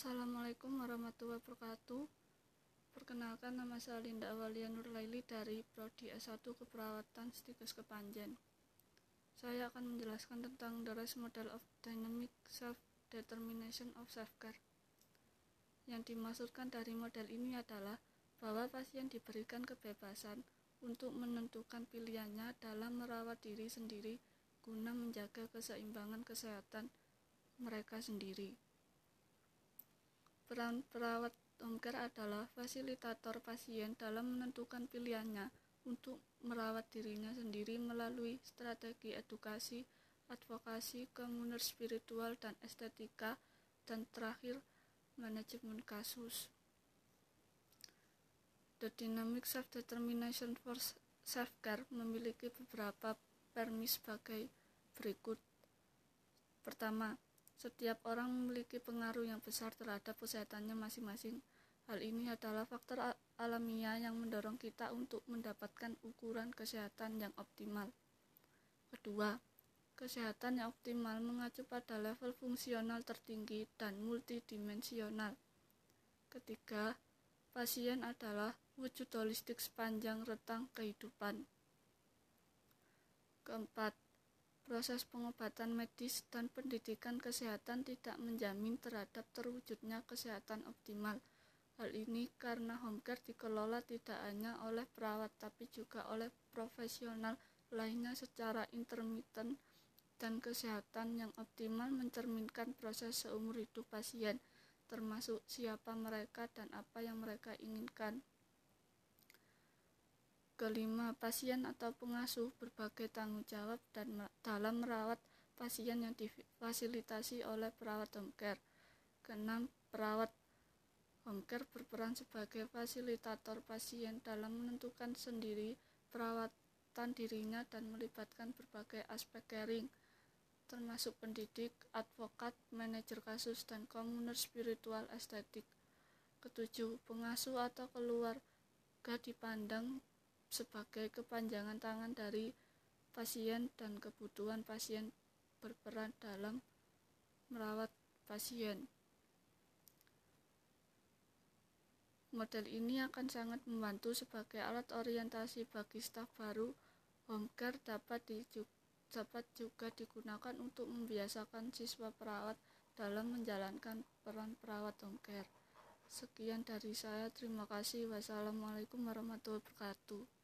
Assalamualaikum warahmatullahi wabarakatuh. Perkenalkan nama saya Linda Awalia Nurlaili dari Prodi S1 Keperawatan Stikes Kepanjen. Saya akan menjelaskan tentang the REST model of dynamic self-determination of self-care. Yang dimaksudkan dari model ini adalah bahwa pasien diberikan kebebasan untuk menentukan pilihannya dalam merawat diri sendiri guna menjaga keseimbangan kesehatan mereka sendiri. Peran perawat home care adalah fasilitator pasien dalam menentukan pilihannya untuk merawat dirinya sendiri melalui strategi edukasi, advokasi, komuner spiritual, dan estetika, dan terakhir manajemen kasus. The Dynamic Self-Determination for Self-Care memiliki beberapa permis sebagai berikut. Pertama, setiap orang memiliki pengaruh yang besar terhadap kesehatannya masing-masing. Hal ini adalah faktor alamiah yang mendorong kita untuk mendapatkan ukuran kesehatan yang optimal. Kedua, kesehatan yang optimal mengacu pada level fungsional tertinggi dan multidimensional. Ketiga, pasien adalah wujud holistik sepanjang rentang kehidupan. Keempat, Proses pengobatan medis dan pendidikan kesehatan tidak menjamin terhadap terwujudnya kesehatan optimal. Hal ini karena home care dikelola tidak hanya oleh perawat tapi juga oleh profesional lainnya secara intermittent dan kesehatan yang optimal mencerminkan proses seumur hidup pasien, termasuk siapa mereka dan apa yang mereka inginkan. Kelima, pasien atau pengasuh berbagai tanggung jawab dan dalam merawat pasien yang difasilitasi oleh perawat home care. Keenam, perawat home care berperan sebagai fasilitator pasien dalam menentukan sendiri perawatan dirinya dan melibatkan berbagai aspek caring, termasuk pendidik, advokat, manajer kasus, dan komuner spiritual estetik. Ketujuh, pengasuh atau keluarga dipandang sebagai kepanjangan tangan dari pasien dan kebutuhan pasien berperan dalam merawat pasien. Model ini akan sangat membantu sebagai alat orientasi bagi staf baru. Home care dapat, dapat juga digunakan untuk membiasakan siswa perawat dalam menjalankan peran perawat home care. Sekian dari saya, terima kasih. Wassalamualaikum warahmatullahi wabarakatuh.